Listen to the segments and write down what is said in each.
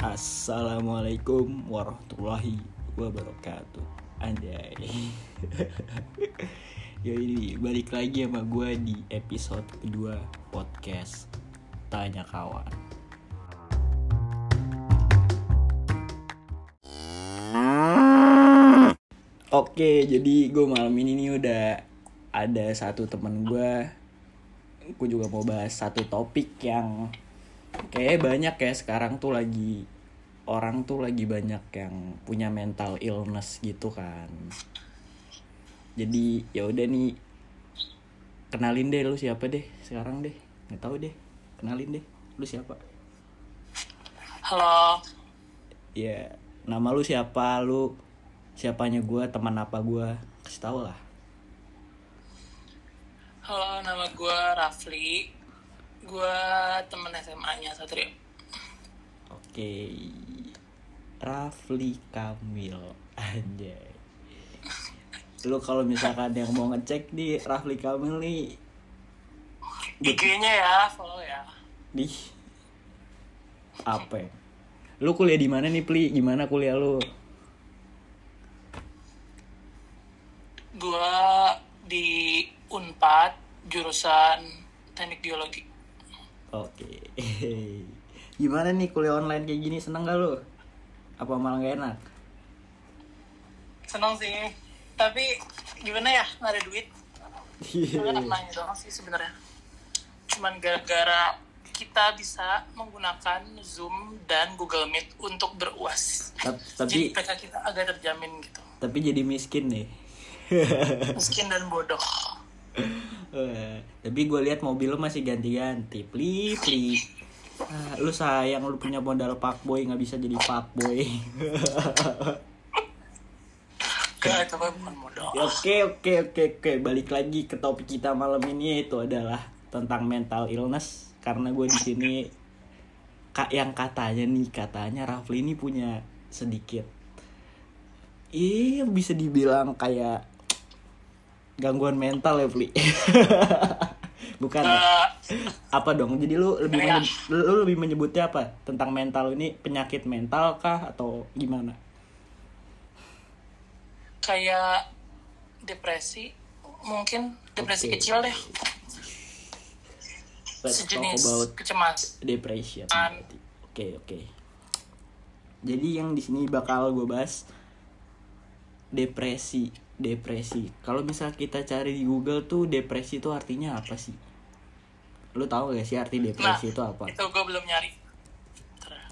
Assalamualaikum warahmatullahi wabarakatuh. Anjay. Ya ini balik lagi sama gue di episode kedua podcast Tanya Kawan. Oke jadi gue malam ini nih udah ada satu temen gue Gue juga mau bahas satu topik yang kayak banyak ya sekarang tuh lagi orang tuh lagi banyak yang punya mental illness gitu kan. Jadi ya udah nih kenalin deh lu siapa deh sekarang deh? Nggak tahu deh kenalin deh lu siapa? Halo, ya nama lu siapa? Lu siapanya gua teman apa gua? Kasih tau lah. Halo nama gue Rafli. Gue temen SMA-nya Satrio. oke Rafli Kamil anjay lu kalau misalkan yang mau ngecek di Rafli Kamil nih IG-nya ya, follow ya. di apa ya? lu kuliah di mana nih Pli gimana kuliah lu Gue di Unpad, jurusan Teknik Biologi. Oke gimana nih kuliah online kayak gini seneng gak lu apa malah gak enak Seneng sih, tapi gimana ya, nggak ada duit. Iya. Gue nanya doang sih sebenarnya. Cuman gara-gara kita bisa menggunakan Zoom dan Google Meet untuk beruas. Ta- Jadi tapi PK kita agak terjamin gitu. tapi jadi miskin nih Miskin dan bodoh. Eh, tapi gue lihat mobil lu masih ganti-ganti. Pli pli Ah, lu sayang lu punya modal fuckboy nggak bisa jadi fuckboy. Mah bukan modal. Ya, Oke oke oke oke. Balik lagi ke topik kita malam ini itu adalah tentang mental illness. Karena gue di sini kak yang katanya nih katanya Rafli ini punya sedikit iya bisa dibilang kayak gangguan mental ya Pli bukan? Eh, apa dong jadi lu lebih Ya. menyebut, lu lebih menyebutnya apa tentang mental ini penyakit mental kah atau gimana kayak depresi mungkin depresi Oke. kecil deh let's talk sejenis about kecemasan depression. Oke oke. Jadi yang di sini bakal gue bahas depresi depresi. Kalau misal kita cari di Google tuh depresi itu artinya apa sih? Lu tahu gak sih arti nah depresi itu apa? itu gue belum nyari ya.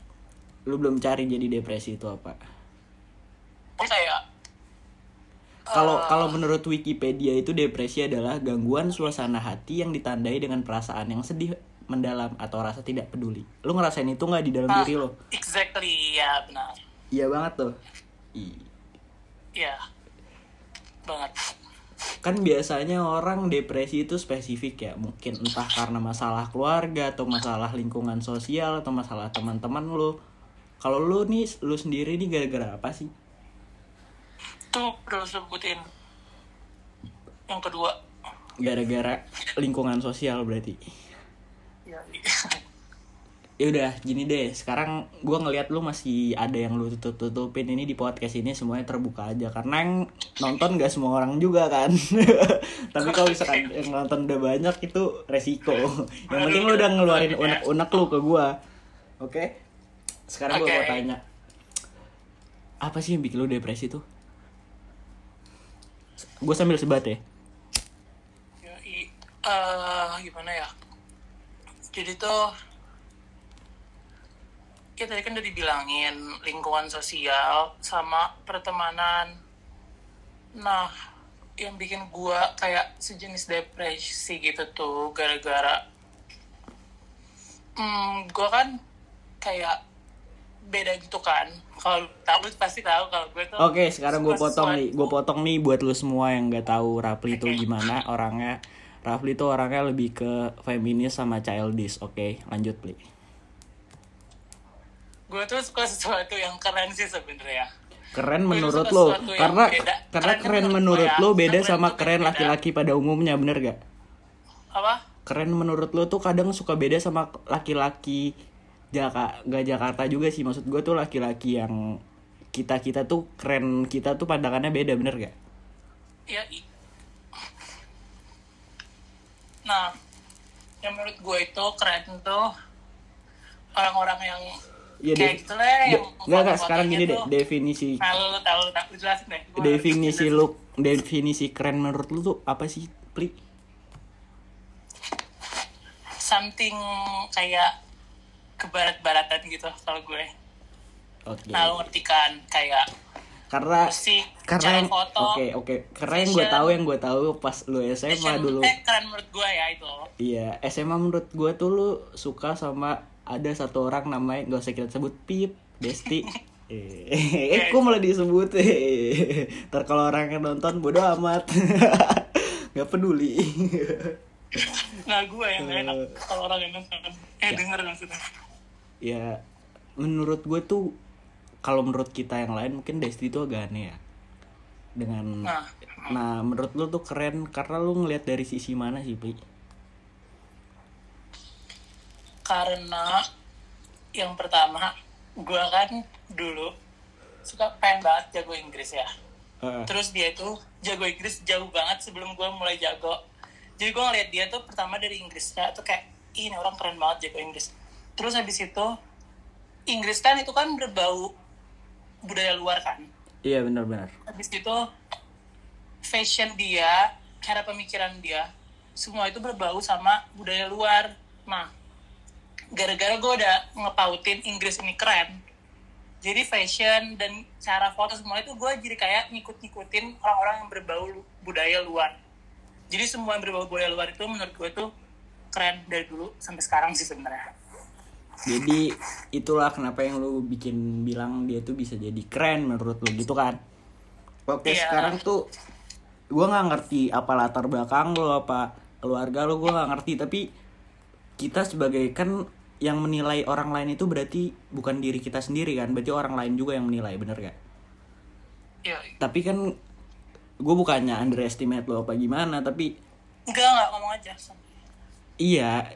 Lu belum cari jadi depresi itu apa? Kayak Kalau eh, kalau menurut Wikipedia itu depresi adalah gangguan suasana hati yang ditandai dengan perasaan yang sedih mendalam atau rasa tidak peduli. Lu ngerasain itu nggak di dalam ah, diri lo? exactly ya benar Iya banget tuh. Ih. ya banget. Kan biasanya orang depresi itu spesifik ya mungkin entah karena masalah keluarga atau masalah lingkungan sosial atau masalah teman-teman lo kalau lo nih lo sendiri nih gara-gara apa sih? Tuh udah lu sebutin. Yang kedua. Gara-gara lingkungan sosial berarti. Ya ya udah gini deh. Sekarang gua ngelihat lu masih ada yang lu tutup tutupin ini di podcast ini semuanya terbuka aja. Karena yang nonton gak semua orang juga kan. Tapi kalau misalkan yang nonton udah banyak itu resiko. Yang penting lu udah ngeluarin unek-unek lu ke gua. Oke? Sekarang gua mau tanya. Apa sih yang bikin lu depresi tuh? Gue sambil sebat ya. Eh, gimana ya? Jadi tuh ya tadi kan udah dibilangin lingkungan sosial sama pertemanan nah yang bikin gua kayak sejenis depresi gitu tuh gara-gara hmm, gua kan kayak beda gitu kan kalau tahu pasti tahu kalau gue tuh Oke, sekarang gue potong nih, gue potong nih buat lu semua yang nggak tahu Rafli itu Oke. gimana orangnya. Rafli itu orangnya lebih ke feminis sama childish. Oke, lanjut Pli. Gue tuh suka sesuatu yang keren sih sebenarnya Keren menurut lo, karena beda. karena Keren keren menurut ya. lo beda Keren sama keren laki-laki pada umumnya, bener gak? apa Keren menurut lo tuh kadang suka beda sama laki-laki Jaka nggak Jakarta juga sih maksud gue tuh laki-laki yang kita kita tuh keren kita tuh pandangannya beda bener gak? ya i- nah yang menurut gue itu keren tuh orang-orang yang Iya kayak gitu lah yang sekarang gini deh. Definisi lu lu tahu lu tahu. Lu jelasin deh. Definisi look definisi keren menurut lu tuh apa sih Pli? something kayak kebarat-baratan gitu kalau gue. Oke. nah lu ngerti kan? Kayak Karena musik karena yang foto oke oke. Karena yang gue tahu yang gue tahu pas lu SMA fashion, dulu. eh, keren menurut gue ya itu. Iya SMA menurut gue tuh lu suka sama ada satu orang namanya gak usah kita sebut Pip Desti eh, eh kok malah disebut eh ntar kalau orang yang nonton bodo amat nggak peduli nah gue yang enak Eh. kalau orang yang nonton eh Ya. denger maksudnya ya menurut gue tuh kalau menurut kita yang lain mungkin Desti itu agak aneh ya dengan Nah. nah menurut lu tuh keren karena lu ngelihat dari sisi mana sih Pli? Karena yang pertama gue kan dulu suka pengen banget jago Inggris ya. Heeh. terus dia itu jago Inggris jauh banget sebelum gue mulai jago. Jadi gue ngeliat dia tuh pertama dari Inggrisnya tuh kayak "Ih, ini orang keren banget jago Inggris. Terus habis itu Inggris kan itu kan berbau budaya luar kan? Iya benar-benar habis itu fashion dia cara pemikiran dia semua itu berbau sama budaya luar. Nah gara-gara gue udah ngepautin Inggris ini keren. Jadi fashion dan cara foto semua itu gue jadi kayak ngikut-ngikutin orang-orang yang berbau budaya luar. Jadi semua yang berbau budaya luar itu menurut gue tuh keren dari dulu sampai sekarang sih sebenarnya. Jadi itulah kenapa yang lu bikin bilang dia tuh bisa jadi keren menurut lu gitu kan? Oke Iya. sekarang tuh gua nggak ngerti apa latar belakang lu apa keluarga lu gua nggak ngerti. Tapi kita sebagai kan yang menilai orang lain itu berarti bukan diri kita sendiri kan? Berarti orang lain juga yang menilai bener gak ya tapi kan gue bukannya underestimate lo apa gimana tapi enggak enggak ngomong aja Iya,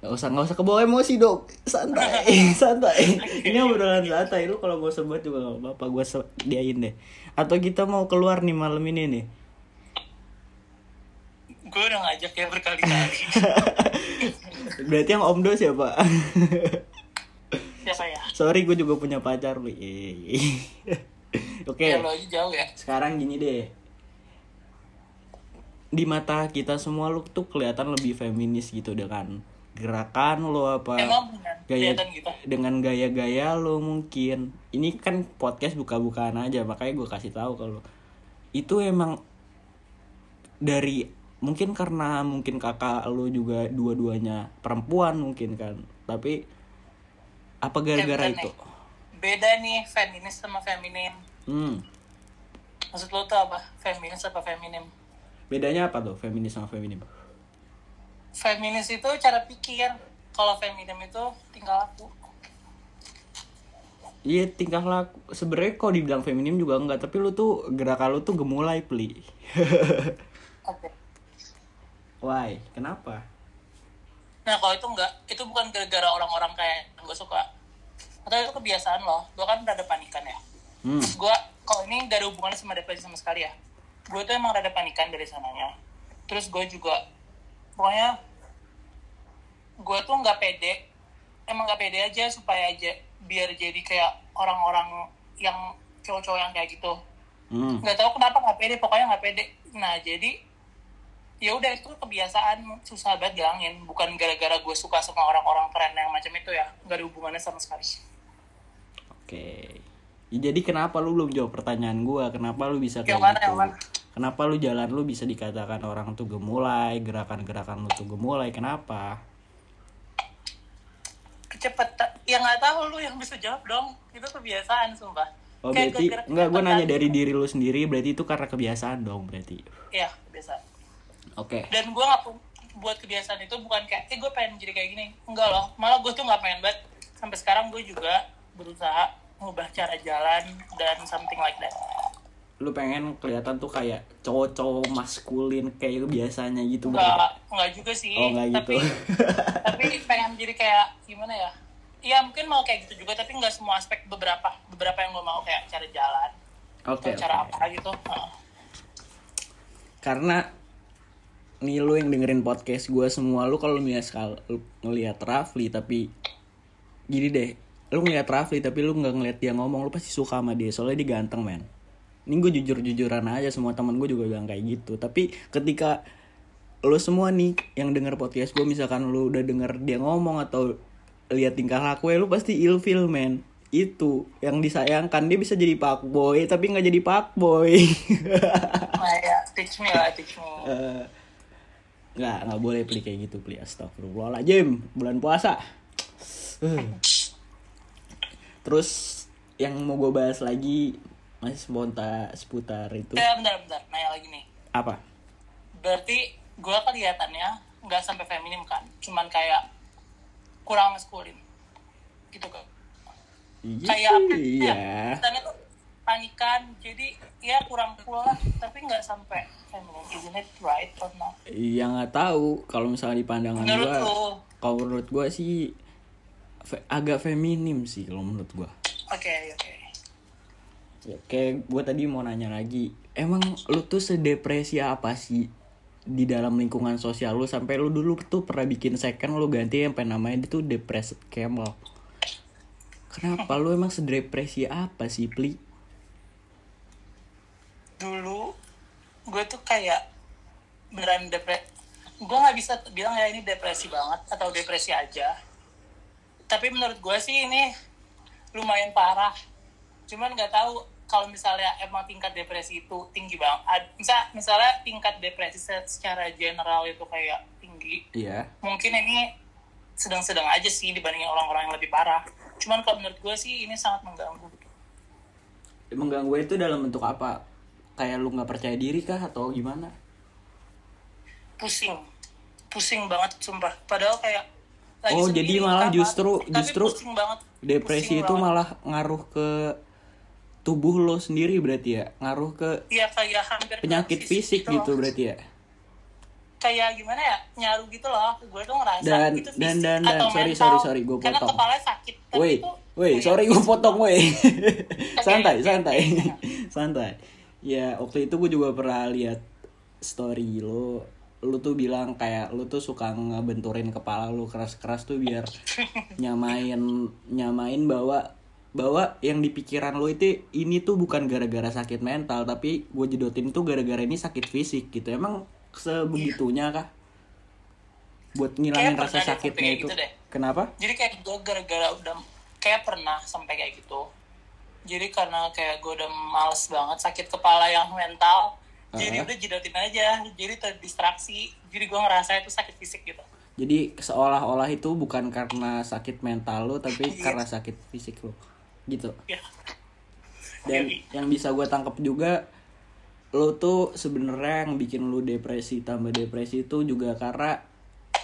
nggak usah nggak usah kebawa emosi dong, santai, santai. Ini obrolan santai, lu kalau mau sebut juga nggak apa-apa, gue sediain deh. Atau kita mau keluar nih malam ini nih. gue udah ngajak ya berkali-kali Berarti yang Om Do siapa? siapa ya Sorry, gue juga punya pacar lu. Oke, ya aja jauh ya sekarang gini deh. Di mata kita semua lu tuh kelihatan lebih feminis gitu dengan gerakan lo apa emang gaya gitu dengan gaya-gaya lo mungkin ini kan podcast buka-bukaan aja makanya gue kasih tahu kalau itu emang dari mungkin karena mungkin kakak lo juga dua-duanya perempuan mungkin kan. Tapi apa gara-gara Eh, bentar itu? nih. beda nih feminis sama feminim hmm. Maksud lo tuh apa? Feminis apa feminim bedanya apa tuh feminis sama feminim feminis itu cara pikir. Kalau feminim itu tinggal laku iya tingkah laku. Sebenarnya kok dibilang feminim juga enggak tapi lu tuh gerakan lu tuh gemulai pli. Oke why? Kenapa? Nah kalau itu enggak itu bukan gara-gara orang-orang kayak gue suka. Atau itu kebiasaan lo gue kan rada panikan ya. Hmm. Gue kalau ini gak ada hubungannya sama depresi sama sekali ya. Gue tuh emang rada panikan dari sananya. Terus gue juga pokoknya gue tuh nggak pede emang nggak pede aja supaya aja biar jadi kayak orang-orang yang cowok-cowok yang kayak gitu. Hmm. Nggak tahu kenapa nggak pede pokoknya nggak pede. Nah jadi ya udah itu kebiasaan susah banget bilangin bukan gara-gara gue suka sama orang-orang keren yang macam itu ya nggak ada hubungannya sama sekali Oke. Ya, jadi kenapa lu belum jawab pertanyaan gua? Kenapa lu bisa kayak Yang mana, gitu? yang mana? Kenapa lu jalan lu bisa dikatakan orang tuh gemulai, gerakan-gerakan lu tuh gemulai? Kenapa? kecepatan ya nggak tahu lu yang bisa jawab dong itu kebiasaan sumpah Oh Kayak berarti enggak gua nanya dari diri lu sendiri berarti itu karena kebiasaan dong berarti. iya Oke. dan gue nggak buat kebiasaan itu bukan kayak eh gue pengen jadi kayak gini enggak loh malah gue tuh nggak pengen banget sampai sekarang gue juga berusaha mengubah cara jalan dan something like that Lu pengen kelihatan tuh kayak cowok-cowok maskulin kayak biasanya gitu enggak enggak juga sih Oh, nggak gitu. tapi tapi pengen jadi kayak gimana ya ya mungkin mau kayak gitu juga tapi nggak semua aspek beberapa beberapa yang gue mau kayak cara jalan Oke. atau cara oke. apa gitu. Karena nih lu yang dengerin podcast gue semua lu kalau misal lu ngelihat Rafli tapi gini deh lu ngeliat Rafli tapi lu nggak ngeliat dia ngomong lu pasti suka sama dia soalnya dia ganteng men. Ini gue jujur jujuran aja semua teman gue juga bilang kayak gitu. Tapi ketika lu semua nih yang denger podcast gue misalkan lu udah denger dia ngomong atau lihat tingkah laku lu pasti ilfil men. Itu yang disayangkan dia bisa jadi pak boy tapi nggak jadi pak boy nah ya teach me lah teach me. Eh, nggak nggak boleh beli kayak gitu beli astagfirullahaladzim. Bulan puasa. Eh. terus yang mau gue bahas lagi masih spontan seputar itu. Eh bentar bentar. Nanya lagi nih. Apa? Berarti gue kelihatannya nggak sampai feminim kan? Cuman kayak kurang maskulin. Gitu kan? Kayak apa? ya iya. kelihatannya tuh panikan jadi ya kurang lah tapi nggak sampai isn't it right or not? Iya nggak tahu. Kalau misalnya di pandangan menurut gue kalau menurut gue sih fe- agak feminim sih kalau menurut gue oke oke. Ya, kayak gue tadi mau nanya lagi, emang lu tuh sedepresi apa sih di dalam lingkungan sosial lu? Sampai lu dulu tuh pernah bikin second lu ganti sampai namanya itu depressed camel. Kenapa lu emang sedepresi apa sih, Pli? Dulu gue tuh kayak beneran depresi gue nggak bisa bilang ya ini depresi banget atau depresi aja tapi menurut gue sih ini lumayan parah cuman nggak tahu kalau misalnya emang tingkat depresi itu tinggi banget misal misalnya tingkat depresi se- secara general itu kayak tinggi Iya. mungkin ini sedang-sedang aja sih dibandingin orang-orang yang lebih parah cuman kalau menurut gue sih ini sangat mengganggu Mengganggu itu dalam bentuk apa? Kayak lu nggak percaya diri kah atau gimana? pusing pusing banget sumpah padahal kayak lagi Oh, jadi malah kamar, justru- justru Depresi Pusing itu banget. malah ngaruh ke tubuh lo sendiri berarti ya? Ngaruh ke iya kayak hampir penyakit ke fisik gitu loh. berarti ya? kayak gimana ya nyaru gitu loh gue tuh ngerasa Dan- itu dan- fisik dan- dan, atau sorry, mental. sorry, sorry, gue karena potong. sakit Woi, itu woi, oh ya, sorry gue potong, woi. santai, santai, santai. Ya, waktu itu gue juga pernah lihat story lo. Lu tuh bilang kayak lu tuh suka ngebenturin kepala lu keras-keras tuh biar nyamain nyamain bahwa bahwa yang di pikiran lo itu ini tuh bukan gara-gara sakit mental tapi gue jedotin tuh gara-gara ini sakit fisik gitu. Emang sebegitunya kah? Buat ngilangin Kayak rasa sakitnya itu. gitu deh. kenapa? Jadi kayak gue gara-gara udah kayak pernah sampai kayak gitu jadi karena kayak gue udah males banget sakit kepala yang mental jadi Uh-huh. udah jidotin aja jadi terdistraksi jadi gue ngerasa itu sakit fisik gitu Jadi seolah-olah itu bukan karena sakit mental lo tapi Iya. karena sakit fisik lo. Gitu. ya Dan Iya. yang bisa gue tangkap juga lo tuh sebenarnya yang bikin lo depresi tambah depresi itu juga karena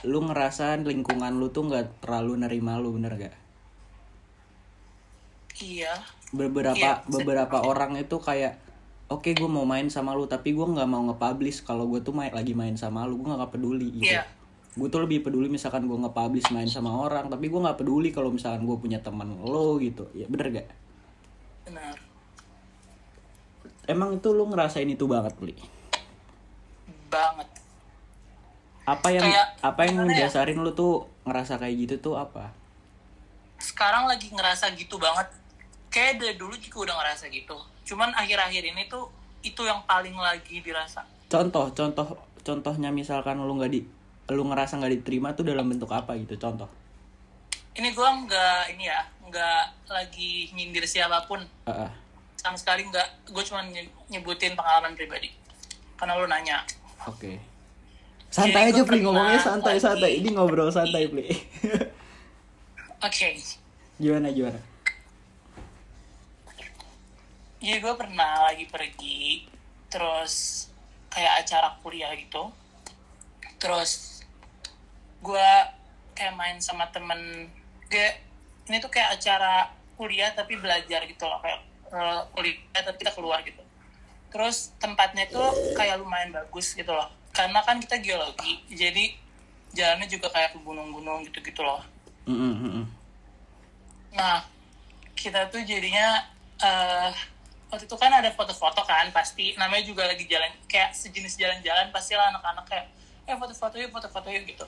lu ngerasa lingkungan lu tuh nggak terlalu nerima lu bener gak? iya Beberapa Iya, beberapa orang itu kayak oke gue mau main sama lu tapi gue nggak mau nge-publish kalau gue tuh main lagi main sama lu gue nggak peduli gitu. Iya. Gue tuh lebih peduli misalkan gue nge-publish main sama orang tapi gue nggak peduli kalau misalkan gue punya teman lo gitu. Ya bener gak? benar Emang itu lu ngerasain itu banget, Bli? banget Apa yang Kayak, apa yang gimana ya? ngedasarin lu tuh ngerasa kayak gitu tuh apa? sekarang lagi ngerasa gitu banget kayak dari dulu juga udah ngerasa gitu cuman akhir-akhir ini tuh itu yang paling lagi dirasa Contoh, contoh, contohnya misalkan lu nggak di lu ngerasa nggak diterima tuh dalam bentuk apa gitu? Contoh. ini gue nggak ini ya nggak lagi nyindir siapa pun Ah, ah. sama sekali nggak gue cuma nye- nyebutin pengalaman pribadi karena lu nanya Oke. Santai Jadi aja, gua pernah Ngomongnya santai, lagi- santai. Ini ngobrol santai, Pli. oke gimana, gimana? Jadi gue pernah lagi pergi terus kayak acara kuliah gitu. Terus gue kayak main sama temen dia ini tuh kayak acara kuliah tapi belajar gitu loh kayak eh, kuliah tapi kita keluar gitu. Terus tempatnya tuh kayak lumayan bagus gitu loh karena kan kita geologi jadi jalannya juga kayak ke gunung-gunung gitu-gitu loh. Mm, mm, mm, mm. Nah, kita tuh jadinya eh waktu itu kan ada foto-foto kan pasti. Namanya juga lagi jalan kayak sejenis jalan-jalan pasti lah anak-anak kayak eh foto-foto yuk foto-foto yuk gitu.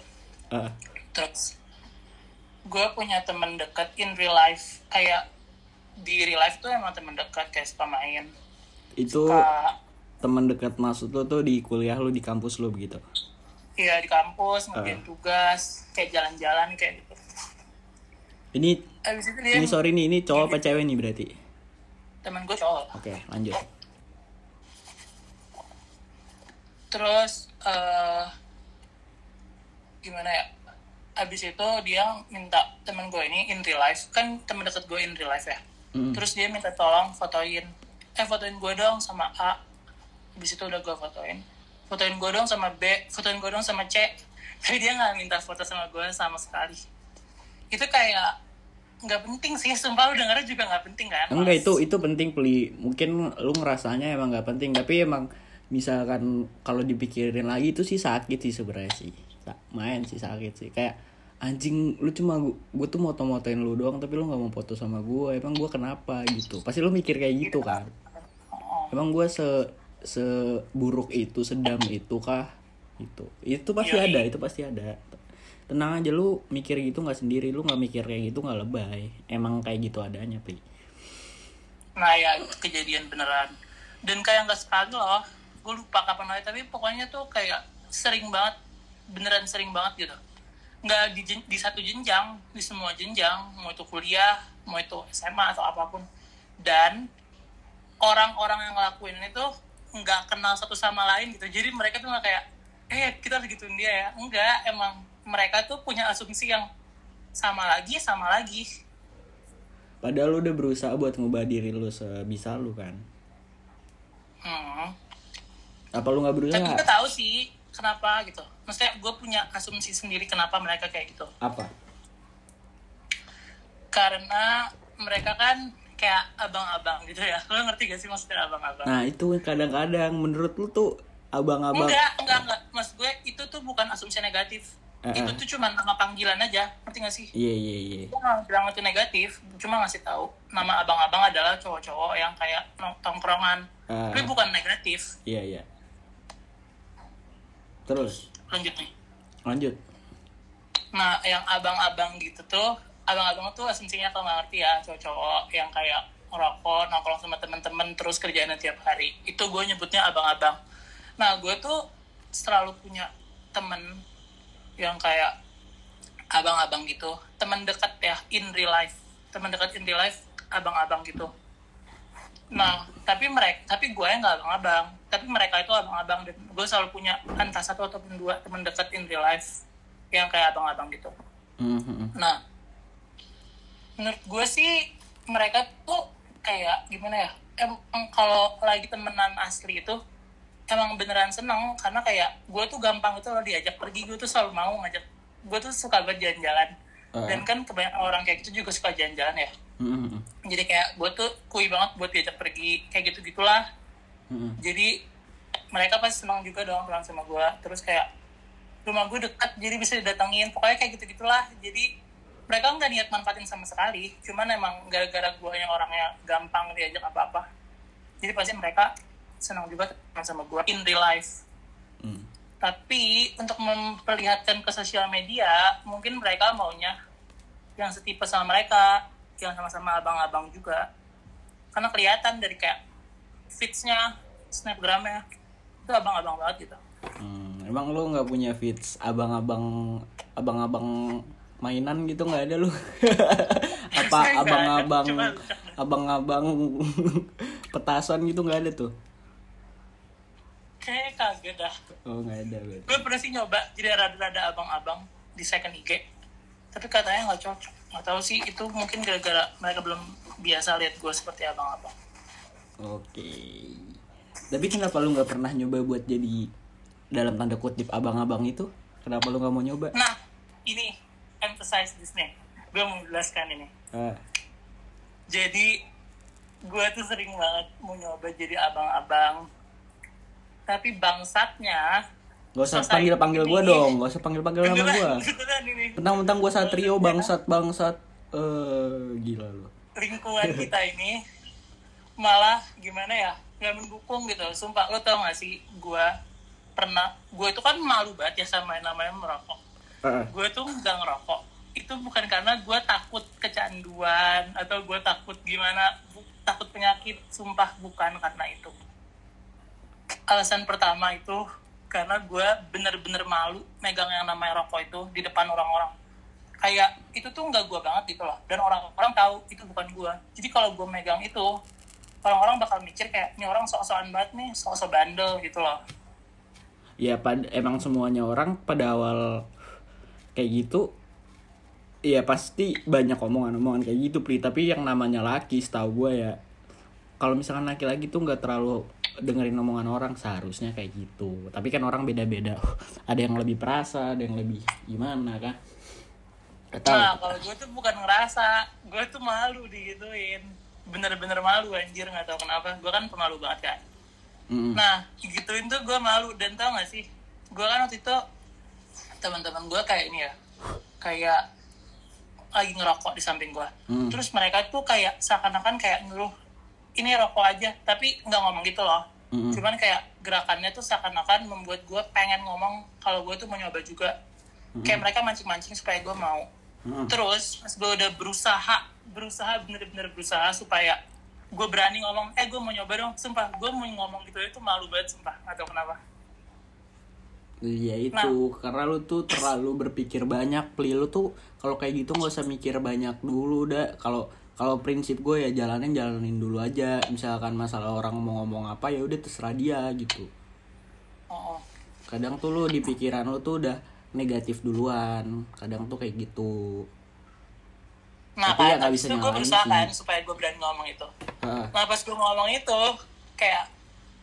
Ah, terus gue punya temen deket in real life kayak di real life tuh emang temen dekat kayak suka main. Itu suka teman dekat maksud lo tuh di kuliah lo di kampus lo begitu? Ya di kampus ngerjain Ah. tugas kayak jalan-jalan kayak gitu. Ini abis itu dia ini sorry nih ini cowok apa cewek nih berarti temen gue cowok oke lanjut. Terus eh gimana ya? Abis itu dia minta temen gue ini in real life. Kan temen deket gue in real life ya. Mm. terus dia minta tolong fotoin. Eh fotoin gue dong sama A. Abis itu udah gue fotoin. Fotoin gue dong sama B. Fotoin gue dong sama C. Tapi dia nggak minta foto sama gue sama sekali. Itu kayak nggak penting sih sumpah lu dengernya juga nggak penting kan? Enggak itu itu penting peli mungkin lu ngerasanya emang nggak penting tapi emang misalkan kalau dipikirin lagi itu sih sakit sih sebenarnya sih. Main sih sakit sih. Kayak anjing lu cuma gue tuh moto-motoin lu doang tapi lu nggak mau foto sama gue emang gue kenapa gitu? Pasti lu mikir kayak gitu kan? Emang gue se seburuk itu sedam itu kah? Itu itu pasti Yoi. ada itu pasti ada tenang aja lu mikir gitu nggak sendiri lu nggak mikir kayak gitu nggak lebay emang kayak gitu adanya pi Nah ya kejadian beneran. Dan kayak nggak sekali loh. Gue lupa kapan lagi. Tapi pokoknya tuh kayak sering banget. Beneran sering banget gitu. Nggak di, di satu jenjang. Di semua jenjang. Mau itu kuliah. Mau itu SMA atau apa pun. Dan orang-orang yang ngelakuin itu nggak kenal satu sama lain gitu. Jadi mereka tuh nggak kayak, eh kita harus gituin dia ya. Enggak, emang mereka tuh punya asumsi yang sama lagi, sama lagi. Padahal lu udah berusaha buat ngubah diri lu sebisa lu kan. Hmm. Apa lu nggak berusaha? tapi gue tahu sih kenapa gitu maksudnya gue punya asumsi sendiri kenapa mereka kayak gitu Apa? karena mereka kan kayak abang-abang gitu ya lo ngerti gak sih maksudnya abang-abang Nah itu kadang-kadang menurut lu tuh abang-abang. enggak enggak enggak mas gue itu tuh bukan asumsi negatif Itu tuh cuma nama panggilan aja ngerti gak sih Iya iya iya. gue nggak bilang itu negatif cuma ngasih tahu nama abang-abang adalah cowok-cowok yang kayak tongkrongan Ah. tapi bukan negatif Iya iya. Terus lanjut nih lanjut. Nah, yang abang-abang gitu tuh, abang-abang tuh asumsinya kalau nggak ngerti ya, cowok-cowok yang kayak ngerokok, nongkrong sama temen-temen, terus kerjaan tiap hari. Itu gue nyebutnya abang-abang. Nah, gue tuh selalu punya temen yang kayak abang-abang gitu. Temen dekat ya, in real life. Temen dekat in real life, abang-abang gitu. Nah, tapi mereka, tapi gue yang nggak abang-abang. Tapi mereka itu abang-abang dan gue selalu punya entah satu ataupun dua temen dekat in real life yang kayak abang-abang gitu. Mhm. Nah, menurut gue sih mereka tuh kayak gimana ya? Emang kalau lagi temenan asli itu emang beneran seneng karena kayak gue tuh gampang itu loh diajak pergi gue tuh selalu mau ngajak gue tuh suka banget jalan-jalan Ah. dan kan kebanyakan orang kayak gitu juga suka jalan-jalan ya Mhm. jadi kayak gue tuh kui banget buat diajak pergi kayak gitu gitulah Mhm. jadi mereka pasti senang juga dong pulang sama gue terus kayak rumah gue dekat jadi bisa didatengin pokoknya kayak gitu gitulah jadi mereka nggak niat manfaatin sama sekali cuman emang gara-gara gue yang orangnya gampang diajak apa-apa jadi pasti mereka senang juga teman sama gue in real life Mhm. tapi untuk memperlihatkan ke sosial media mungkin mereka maunya yang setipe sama mereka yang sama-sama abang-abang juga karena kelihatan dari kayak feedsnya snapgramnya itu abang-abang banget gitu Hmm, emang lu nggak punya fits abang-abang abang-abang mainan gitu nggak ada lu? Apa abang-abang abang-abang petasan gitu nggak ada tuh? Kayak kaget dah Oh nggak ada berarti. gue pernah sih nyoba jadi rada-rada abang-abang di second IG tapi katanya nggak cocok nggak tahu sih itu mungkin gara-gara mereka belum biasa lihat gue seperti abang-abang Oke. Tapi kenapa lu nggak pernah nyoba buat jadi dalam tanda kutip abang-abang itu? Kenapa lu nggak mau nyoba? nah ini emphasize this nih gue mau menjelaskan ini Ah, jadi gue tuh sering banget mau nyoba jadi abang-abang tapi bangsatnya Gak usah panggil panggil gue dong, gak usah panggil panggil nama gue. beneran ini. Mentang-mentang gue satrio bangsat bangsat. eh gila lu. Lingkungan kita ini malah gimana ya nggak mendukung gitu. Sumpah lo tau gak sih gue pernah gue itu kan malu banget ya sama yang namanya merokok. Heeh. gue tuh nggak ngerokok. Itu bukan karena gue takut kecanduan atau gue takut gimana takut penyakit. Sumpah bukan karena itu alasan pertama itu karena gue bener-bener malu megang yang namanya rokok itu di depan orang-orang. Kayak itu tuh nggak gue banget gitu loh. Dan orang-orang tahu itu bukan gue jadi kalau gue megang itu orang-orang bakal mikir kayak ini orang sok-sokan banget nih sok-sok bandel gitu loh. Ya pad emang semuanya orang pada awal kayak gitu ya pasti banyak omongan-omongan kayak gitu pri. Tapi yang namanya laki setahu gue ya kalau misalkan laki-laki tuh nggak terlalu dengerin omongan orang seharusnya kayak gitu tapi kan orang beda-beda ada yang lebih perasa ada yang lebih gimana kan Gak tahu Nah, kalau gue tuh bukan ngerasa, gue tuh malu digituin. Bener-bener malu anjir, nggak tahu kenapa. Gue kan pemalu banget kan. Mm-mm. Nah, gituin tuh gue malu. Dan tau gak sih, gue kan waktu itu, teman-teman gue kayak ini ya, kayak lagi ngerokok di samping gue. Hmm. Terus mereka tuh kayak seakan-akan kayak nyuruh, ini rokok aja. Tapi nggak ngomong gitu loh. Mm-mm. Cuman kayak gerakannya tuh seakan-akan membuat gue pengen ngomong kalau gue tuh mau nyoba juga. Kayak mereka mancing-mancing supaya gue mau. Mm-mm. Terus pas gue udah berusaha, berusaha bener-bener berusaha supaya gue berani ngomong, eh gue mau nyoba dong, sumpah gue mau ngomong gitu itu malu banget sumpah, gak tau kenapa. Iya itu karena lu tuh terlalu berpikir banyak, pli lu tuh kalau kayak gitu nggak usah mikir banyak dulu dah. Kalau kalau prinsip gue ya jalanin jalanin dulu aja. Misalkan masalah orang mau ngomong apa ya udah terserah dia gitu. Oh. Kadang tuh lu di pikiran lu tuh udah negatif duluan. Kadang tuh kayak gitu. Nah Tapi ya kan, nggak habis bisa itu gue berusaha kan supaya gue berani ngomong itu. Heeh. Nah pas gue ngomong itu, kayak,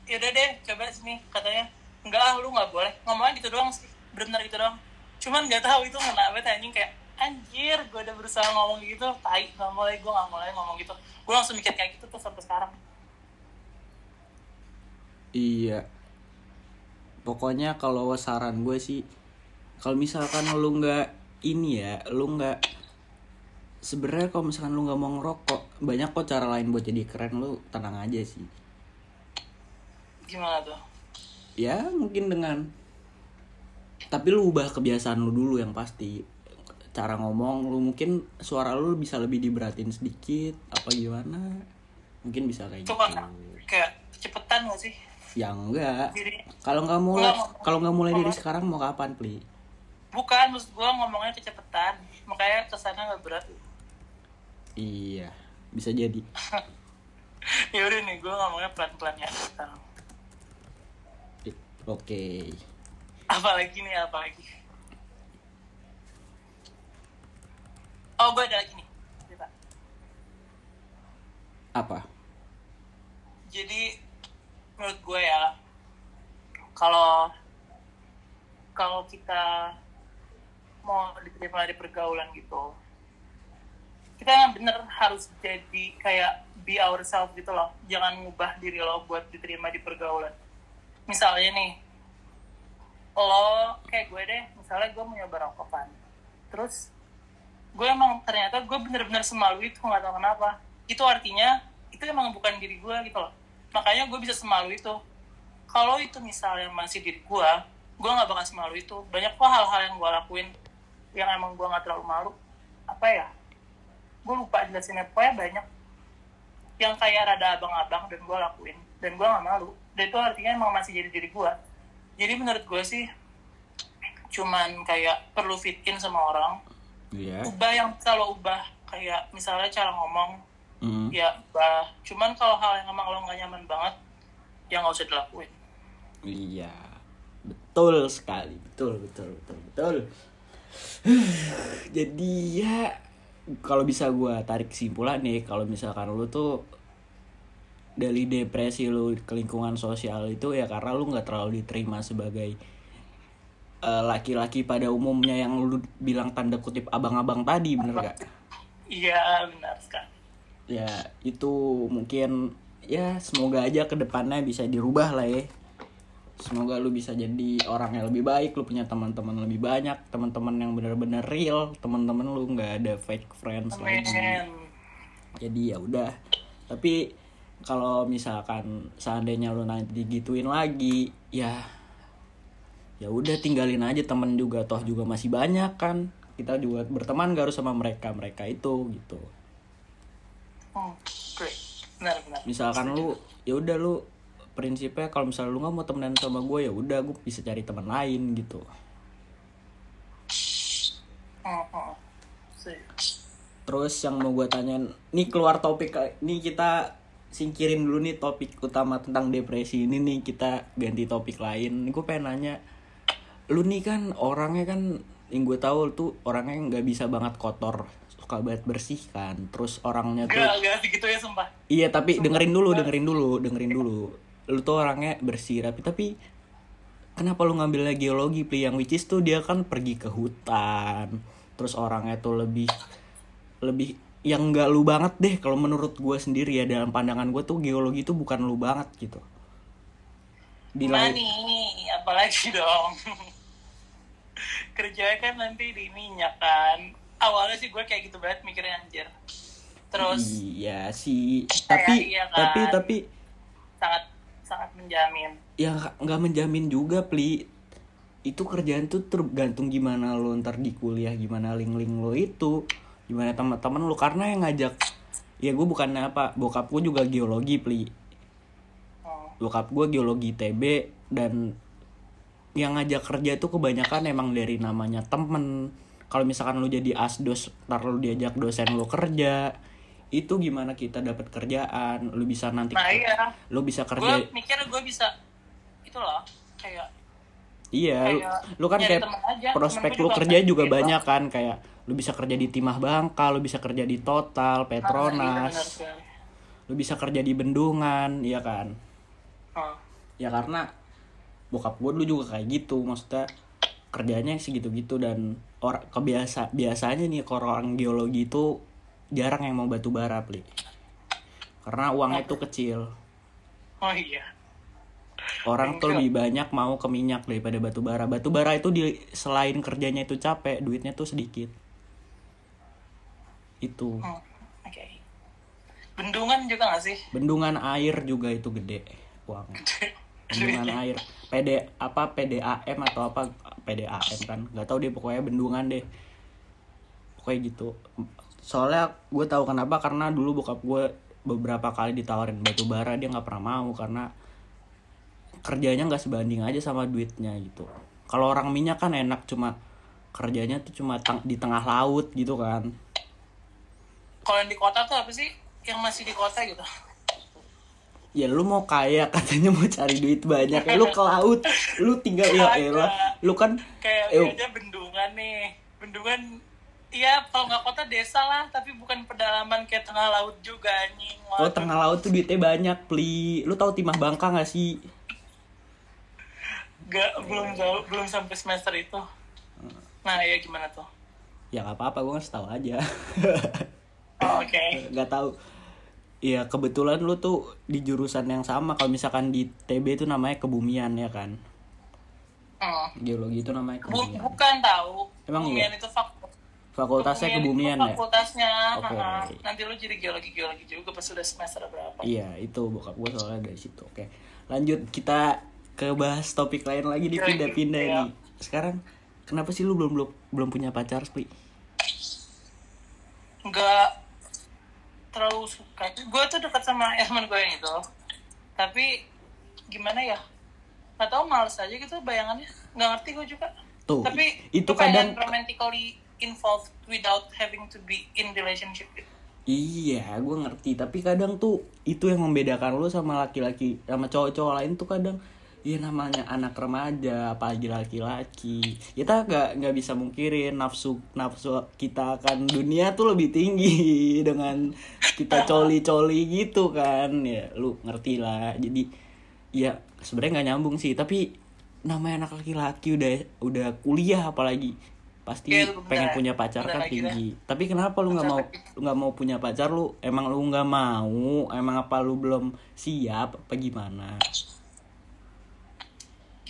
yaudah deh coba sini, katanya, enggak ah lu gak boleh, ngomongnya gitu doang sih, bener-bener gitu doang. Cuman gak tahu itu banget anjing kayak, anjir gue udah berusaha ngomong gitu, tai, gak mulai, gue gak mulai ngomong gitu. Gue langsung mikir kayak gitu tuh sampai sekarang. Iya. Pokoknya kalau saran gue sih kalau misalkan lu nggak ini ya, lu nggak sebenarnya kalau misalkan lu nggak mau ngerokok, banyak kok cara lain buat jadi keren lu tenang aja sih. Gimana tuh? Ya mungkin dengan tapi lu ubah kebiasaan lu dulu yang pasti cara ngomong lu mungkin suara lu bisa lebih diberatin sedikit apa gimana mungkin bisa kayak Itu gitu kayak cepetan gak sih? ya enggak kalau nggak mulai Nggak, kalau nggak mulai dari sekarang mau kapan pli bukan, maksud gue ngomongnya kecepetan. Makanya kesannya gak berat. Iya, bisa jadi. ya udah nih, gue ngomongnya pelan-pelan ya sekarang. Oke. Apalagi nih, apalagi. Oh, gue ada lagi nih. Apa? Jadi, menurut gue ya, kalau kalau kita mau diterima di pergaulan gitu, kita yang bener harus jadi kayak be ourselves gitu loh. Jangan ngubah diri lo buat diterima di pergaulan. Misalnya nih, lo kayak gue deh, misalnya gue mau nyoba rokok kan. Terus gue emang ternyata gue bener-bener semalu itu nggak tahu kenapa. Itu artinya itu emang bukan diri gue gitu loh. Makanya gue bisa semalu itu. Kalau itu misalnya masih diri gue, gue nggak bakal semalu itu. Banyak kok hal-hal yang gue lakuin yang emang gue nggak terlalu malu. Apa ya? Gue lupa jelasinnya. Pokoknya banyak yang kayak rada abang-abang dan gue lakuin dan gue nggak malu dan itu artinya emang masih jadi diri gue jadi menurut gue sih cuman kayak perlu fit in sama orang Iya. ubah yang kalau ubah kayak misalnya cara ngomong Mm. ya ubah cuman kalau hal yang emang lo nggak nyaman banget ya nggak usah dilakuin Iya. Betul sekali. Betul, betul, betul, betul. Jadi ya kalau bisa gua tarik kesimpulan nih kalau misalkan lu tuh dari depresi lu ke lingkungan sosial itu ya karena lu nggak terlalu diterima sebagai eh, laki-laki pada umumnya yang lu bilang tanda kutip abang-abang tadi bener gak? iya benar sekali. Ya itu mungkin ya semoga aja ke depannya bisa dirubah lah ya. Semoga lu bisa jadi orang yang lebih baik lu punya teman-teman lebih banyak teman-teman yang benar-benar real teman-teman lu nggak ada fake friends lagi. Amin. jadi ya udah. Tapi kalau misalkan seandainya lu nanti digituin lagi ya ya udah tinggalin aja temen juga toh juga masih banyak kan kita juga berteman gak harus sama mereka mereka itu gitu great. Benar, benar. misalkan lu ya udah lu prinsipnya kalau misalnya lu nggak mau temenan sama gue ya udah gue bisa cari teman lain gitu Hmm, hmm. Sih. terus yang mau gue tanyain nih keluar topik nih kita singkirin dulu nih topik utama tentang depresi ini nih kita ganti topik lain gue pengen nanya lu nih kan orangnya kan yang gue tahu tuh orangnya nggak bisa banget kotor suka banget bersih kan terus orangnya tuh Gak, gak segitu ya sumpah. Iya tapi dengerin dulu, dengerin dulu, dengerin dulu. Lu tuh orangnya bersih rapi tapi kenapa lu ngambil geologi Pli yang which is tuh dia kan pergi ke hutan. Terus orangnya tuh lebih lebih yang enggak lu banget deh kalau menurut gue sendiri ya dalam pandangan gue tuh geologi tuh bukan lu banget gitu. Di lain Money, apalagi dong. Kerjanya kan nanti di minyak kan. Awalnya sih gue kayak gitu banget mikirnya anjir. Terus Iya sih, tapi iya kan. tapi tapi sangat sangat menjamin. ya nggak menjamin juga pli itu kerjaan tuh tergantung gimana lo ntar di kuliah gimana link-link lo itu gimana teman-teman lo karena yang ngajak ya gue bukan apa bokap gue juga geologi pli Hmm. bokap gue geologi TB dan yang ngajak kerja tuh kebanyakan emang dari namanya temen kalau misalkan lu jadi asdos ntar lu diajak dosen lu kerja itu gimana kita dapat kerjaan lu bisa nanti Nah iya, lu bisa gue kerja mikir gue bisa itu loh kayak Iya, lu, Kayak lu kan nyari kayak temen aja, prospek lu juga kerja kayak juga gitu. banyak kan kayak lu bisa kerja di Timah Bangka, lu bisa kerja di Total, Nah, iya, Petronas, sekali. lu bisa kerja di Bendungan, iya kan? Hmm. Ya karena bokap gue dulu juga kayak gitu, maksudnya kerjanya segitu-gitu dan orang kebiasa biasanya nih kalau orang geologi itu jarang yang mau batu bara, Pli. Karena uangnya itu kecil. Oh iya. Orang tuh lebih banyak mau ke minyak daripada batu bara. Batu bara itu di selain kerjanya itu capek, duitnya tuh sedikit. Itu. Hmm. Oke. Bendungan juga gak sih? Bendungan air juga itu gede uang. Bendungan air. PD apa PDAM atau apa PDAM kan? Gak tahu deh pokoknya bendungan deh. Pokoknya gitu. Soalnya gue tahu kenapa karena dulu bokap gue beberapa kali ditawarin batu bara dia nggak pernah mau karena kerjanya nggak sebanding aja sama duitnya gitu. Kalau orang minyak kan enak cuma kerjanya tuh cuma di tengah laut gitu kan. Kalau yang di kota tuh apa sih? Yang masih di kota gitu. Ya lu mau kaya katanya mau cari duit banyak ya lu ke laut lu tinggal ya elah lu kan Kayak eh, aja bendungan nih. Bendungan Iya, kalau nggak kota desa lah, tapi bukan pedalaman kayak tengah laut juga anjing. oh tengah laut tuh duitnya banyak pli lu tahu timah bangka gak sih Gak, belum jauh, belum sampai semester itu. Nah, ya gimana tuh? ya nggak apa-apa gue ngasih tahu aja Oh, Oke. nggak tahu ya kebetulan lu tuh di jurusan yang sama kalau misalkan di TB itu namanya kebumian ya kan Hmm. geologi itu namanya Bu- kebumian bukan tahu. Emang kebumian iya? itu fakultas. fakultasnya kebumian ya Fakultasnya. Oke. Haha. Nanti lu jadi geologi-geologi juga pas sudah semester berapa. Iya itu bokap gue soalnya dari situ. Oke lanjut kita ke bahas topik lain lagi Iya, pindah-pindah iya. nih. Sekarang kenapa sih lu belum belum belum punya pacar Spli? Nggak terlalu suka. Gue tuh dekat sama teman gue yang itu. Tapi gimana ya? Gak tau males aja gitu bayangannya. Nggak ngerti gue juga. Tuh Tapi itu kadang romantically involved without having to be in relationship gitu. iya gue ngerti tapi kadang tuh itu yang membedakan lu sama laki-laki sama cowok-cowok lain tuh kadang ya namanya anak remaja apalagi laki-laki. Kita nggak nggak bisa mungkirin nafsu nafsu kita akan dunia tuh lebih tinggi dengan kita coli-coli gitu kan. Ya lu ngerti lah. Jadi ya sebenarnya nggak nyambung sih. Tapi namanya anak laki-laki udah udah kuliah apalagi. Pasti Iya, lu bener. pengen punya pacar Bener kan tinggi. tapi kenapa lu nggak mau lu nggak mau punya pacar? Lu emang lu nggak mau? Emang apa lu belum siap? Apa gimana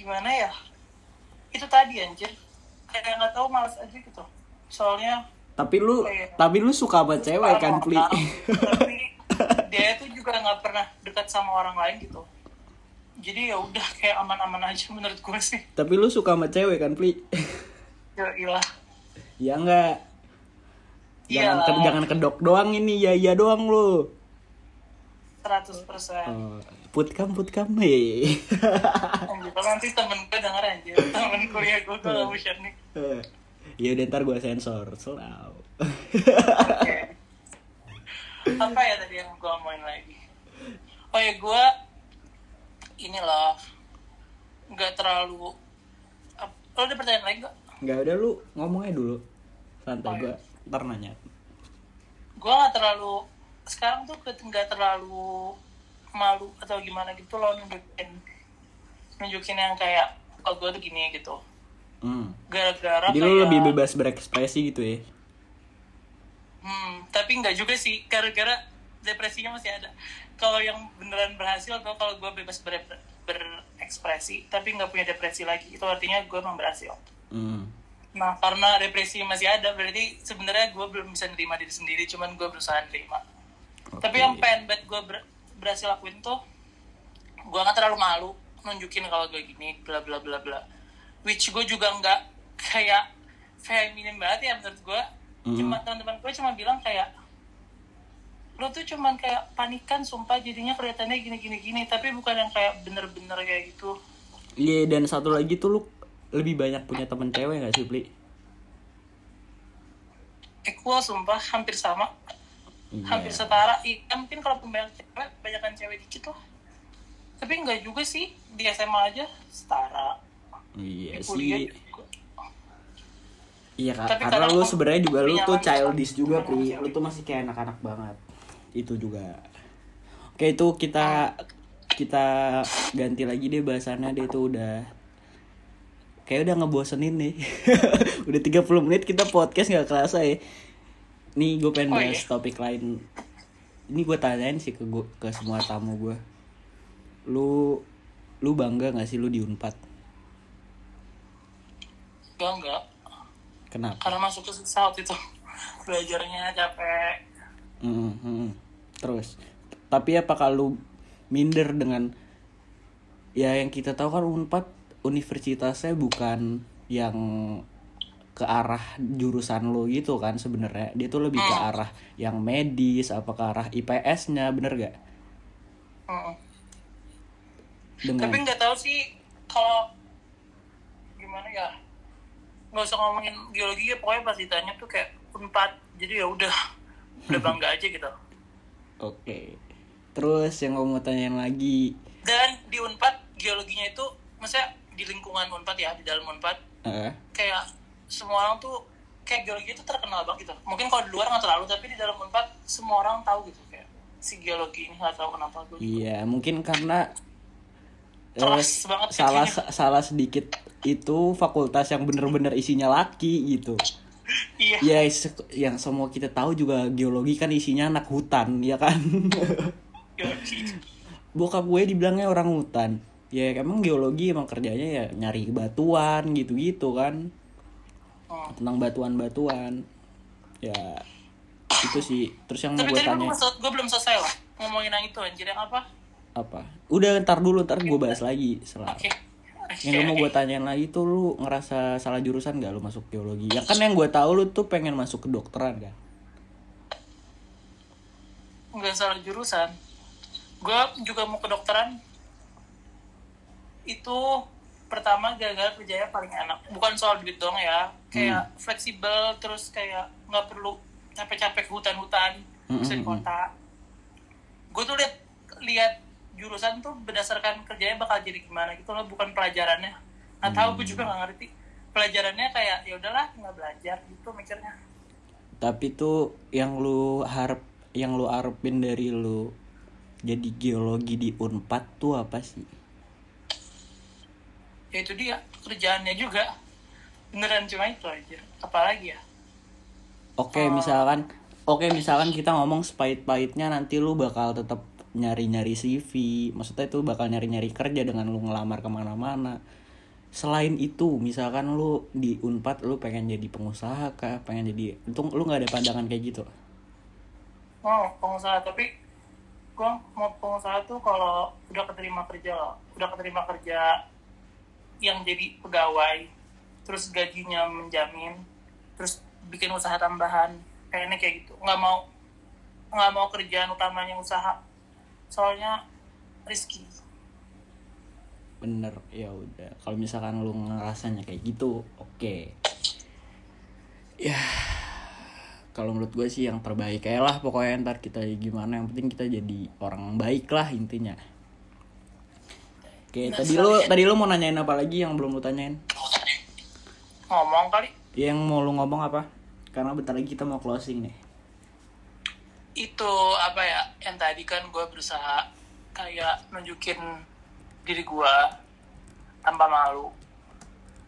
gimana ya? Itu tadi anjir. Kayak nggak tahu malas aja gitu. Soalnya tapi lu Kayak- tapi lu suka sama cewek kan pli tapi dia itu juga nggak pernah dekat sama orang lain gitu. Jadi ya udah kayak aman-aman aja menurut gue sih. Tapi lu suka sama cewek kan pli ya ilah ya enggak jangan ke, jangan kedok doang ini ya iya doang lu. 100% persen. Oh, putkam putkam hei kalau nanti temen gue denger anjir. Temen kuliah gue gue gak mau share nih. Ya udah ntar gue sensor selalu apa ya tadi yang gue omongin lagi? Oh ya gue ini loh. Nggak terlalu lo ada pertanyaan lagi gak? nggak udah lu ngomongnya dulu. Santai Oh, gue ntar nanya. Gue nggak terlalu sekarang tuh nggak terlalu malu atau gimana gitu loh nunjukin. Nunjukin yang kayak oh gue tuh gini gitu. Hmm. gara-gara jadi kayak lu lebih bebas berekspresi gitu ya? Hmm, tapi nggak juga sih. Gara-gara depresinya masih ada. Kalau yang beneran berhasil atau kalau gue bebas ber- berekspresi tapi nggak punya depresi lagi itu artinya gue emang berhasil. Hmm. nah karena depresi masih ada berarti sebenarnya gue belum bisa nerima diri sendiri cuman gue berusaha nerima. Tapi Oke. yang pengen banget gue ber- berhasil lakuin tuh gue nggak terlalu malu nunjukin kalau gue gini bla bla bla bla. Which gue juga nggak kayak feminim banget ya menurut gue Mhm. cuma teman-teman gue cuma bilang kayak lo tuh cuman kayak panikan sumpah jadinya kelihatannya gini gini gini. Tapi bukan yang kayak bener-bener kayak gitu. Iya dan satu lagi tuh lu lebih banyak punya temen cewek gak sih Pli? equal sumpah hampir sama Iya. hampir setara iya mungkin kalau banyak cewek banyakan cewek dikit lah tapi enggak juga sih di SMA aja setara Iya di kuliah sih. juga. Iya kak. Tapi Karena lu sebenarnya juga lu tuh childish juga cewek. Lu tuh masih kayak anak-anak banget. Itu juga. Oke itu kita kita ganti lagi deh bahasannya deh itu udah kayak udah ngebosenin nih. udah 30 menit kita podcast nggak kerasa ya. Nih gue pengen Oh, bahas iya? topik lain. Ini gue tanyain sih ke gua, ke semua tamu gue. Lu lu bangga gak sih lu di Unpad? enggak enggak Kenapa? karena masuk ke saat itu belajarnya capek Mm, mm. Terus, tapi apakah lu minder dengan ya yang kita tahu kan Unpad universitasnya bukan yang ke arah jurusan lo gitu kan sebenarnya. Dia tuh lebih ke arah yang medis apa ke arah IPS-nya bener gak? Dengan tapi nggak tahu sih kalau gimana ya nggak usah ngomongin geologi ya pokoknya pas ditanya tuh kayak unpad jadi ya udah udah bangga aja gitu. Oke. Terus yang mau tanyain lagi, dan di unpad geologinya itu maksudnya di lingkungan unpad ya di dalam unpad eh, kayak semua orang tuh kayak geologi itu terkenal banget gitu mungkin kalau di luar nggak terlalu tapi di dalam unpad semua orang tahu gitu kayak si geologi ini nggak tahu kenapa gue iya mungkin karena eh, Keras banget salah kayaknya. salah sedikit itu fakultas yang bener-bener isinya laki gitu. iya Ya yang semua kita tahu juga geologi kan isinya anak hutan ya kan. geologi Bokap gue dibilangnya orang hutan. Ya emang geologi emang kerjanya ya nyari batuan gitu-gitu kan. Hmm. Tentang batuan-batuan. Ya itu sih. Terus yang mau gue tanya gue belum selesai loh ngomongin yang itu anjir yang apa apa? Udah ntar dulu ntar gue bahas lagi setelah. oke Yang gue mau gue tanyain lagi tuh lu ngerasa salah jurusan gak lu masuk geologi? Ya kan yang gue tahu lu tuh pengen masuk ke dokteran kan? nggak salah jurusan gue juga mau kedokteran itu pertama gara-gara kerjanya paling enak bukan soal duit dong ya kayak fleksibel terus kayak nggak perlu capek-capek ke hutan-hutan bisa di Mm-mm. kota. gue tuh lihat lihat jurusan tuh berdasarkan kerjanya bakal jadi gimana gitu loh bukan pelajarannya. Nggak tahu gue juga nggak ngerti. Pelajarannya kayak ya udahlah nggak belajar gitu mikirnya. Tapi tuh yang lu harap yang lu harapin dari lu jadi geologi di Unpad tuh apa sih? ya itu dia kerjaannya juga beneran cuma itu aja. Apalagi ya? Oke, misalkan oke misalkan kita ngomong sepahit-pahitnya nanti lu bakal tetap nyari-nyari CV. Maksudnya itu bakal nyari-nyari kerja dengan lu ngelamar ke mana-mana. selain itu misalkan lu di unpad lu pengen jadi pengusaha kah? Pengen jadi itu lu nggak ada pandangan kayak gitu. Mau pengusaha tapi gue mau pengusaha tuh kalau udah keterima kerja loh udah keterima kerja yang jadi pegawai terus gajinya menjamin terus bikin usaha tambahan kayaknya kayak gitu. Nggak mau nggak mau kerjaan utamanya usaha. Soalnya risky bener ya udah. Kalau misalkan lu ngerasanya kayak gitu oke. Ya kalau menurut gue sih yang terbaik kayak lah pokoknya ntar kita gimana. Yang penting kita jadi orang baik lah intinya. Oke tadi lu tadi lu mau nanyain apa lagi yang belum lu tanyain ngomong kali. Yang mau lu ngomong apa? Karena bentar lagi kita mau closing nih. Itu apa ya? Yang tadi kan gue berusaha kayak nunjukin diri gue tanpa malu.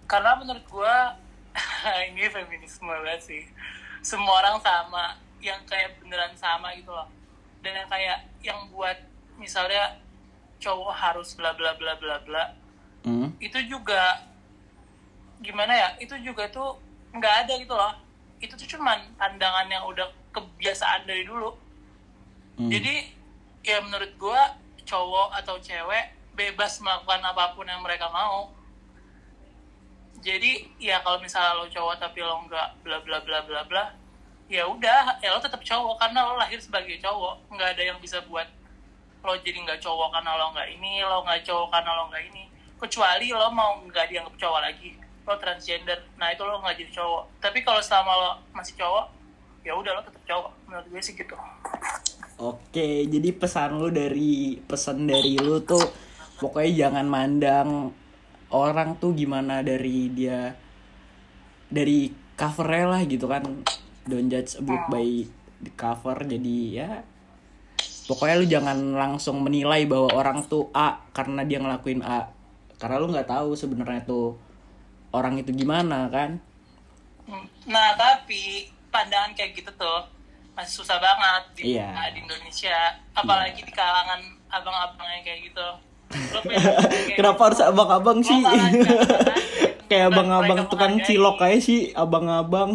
Karena menurut gue ini feminisme banget sih. Semua orang sama yang kayak beneran sama gitu loh. Dan yang kayak yang buat misalnya cowok harus bla bla bla bla bla hmm? itu juga gimana ya itu juga tuh nggak ada gitu loh. Itu tuh cuman pandangan yang udah kebiasaan dari dulu. Hmm. jadi ya menurut gua cowok atau cewek bebas melakukan apa pun yang mereka mau. Jadi ya kalau misalnya lo cowok tapi lo nggak bla bla bla bla bla ya udah ya lo tetap cowok karena lo lahir sebagai cowok. Nggak ada yang bisa buat lo jadi nggak cowok karena lo nggak ini lo nggak cowok karena lo nggak ini. Kecuali lo mau nggak dianggap cowok lagi lo transgender nah itu lo nggak jadi cowok tapi kalau selama lo masih cowok ya udah lo tetap cowok menurut gue sih gitu Oke, jadi pesan lu dari pesan dari lu tuh pokoknya jangan mandang orang tuh gimana dari dia dari covernya lah gitu kan. Don't judge a book by the cover. Jadi ya pokoknya lu jangan langsung menilai bahwa orang tuh A karena dia ngelakuin A. Karena lu nggak tahu sebenarnya tuh orang itu gimana kan. Hmm. nah tapi pandangan kayak gitu tuh masih susah banget di, Iya. nah, di Indonesia apalagi di kalangan abang-abang yang kayak gitu kayak Kenapa harus abang-abang sih? jangan, Kayak abang-abang tukang menghargai. cilok kayak sih, abang-abang.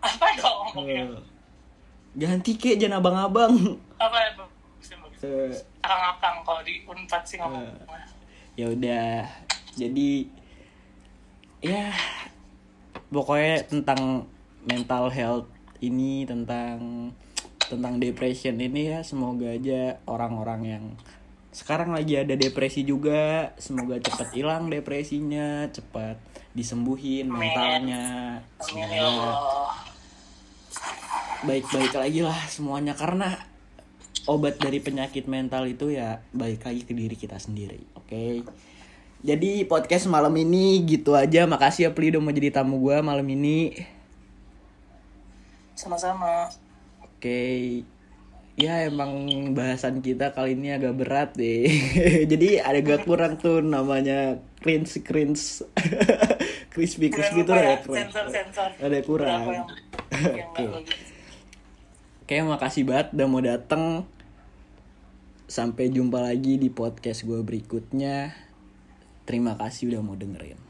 apa dong ngomongnya Eh, Ganti kek jangan abang-abang. apa ya Eh, akang-akang kalau di unpad sih ngomongnya ya udah. Jadi ya pokoknya tentang mental health ini tentang tentang depression ini ya semoga aja orang-orang yang sekarang lagi ada depresi juga semoga cepat hilang depresinya cepat disembuhin mentalnya. Ya semoga baik-baik lagi lah semuanya karena obat dari penyakit mental itu ya balik lagi ke diri kita sendiri oke jadi podcast malam ini gitu aja. Makasih ya Pli udah mau jadi tamu gue malam ini. Sama-sama. Oke. Ya emang bahasan kita kali ini agak berat deh. Jadi ada agak kurang tuh namanya cringe cringe. Crispy crispy gitu Jangan ya ya, sensor sensor. Ada kurang. Oke. Oke, makasih banget udah mau dateng. Sampai jumpa lagi di podcast gue berikutnya. Terima kasih udah mau dengerin.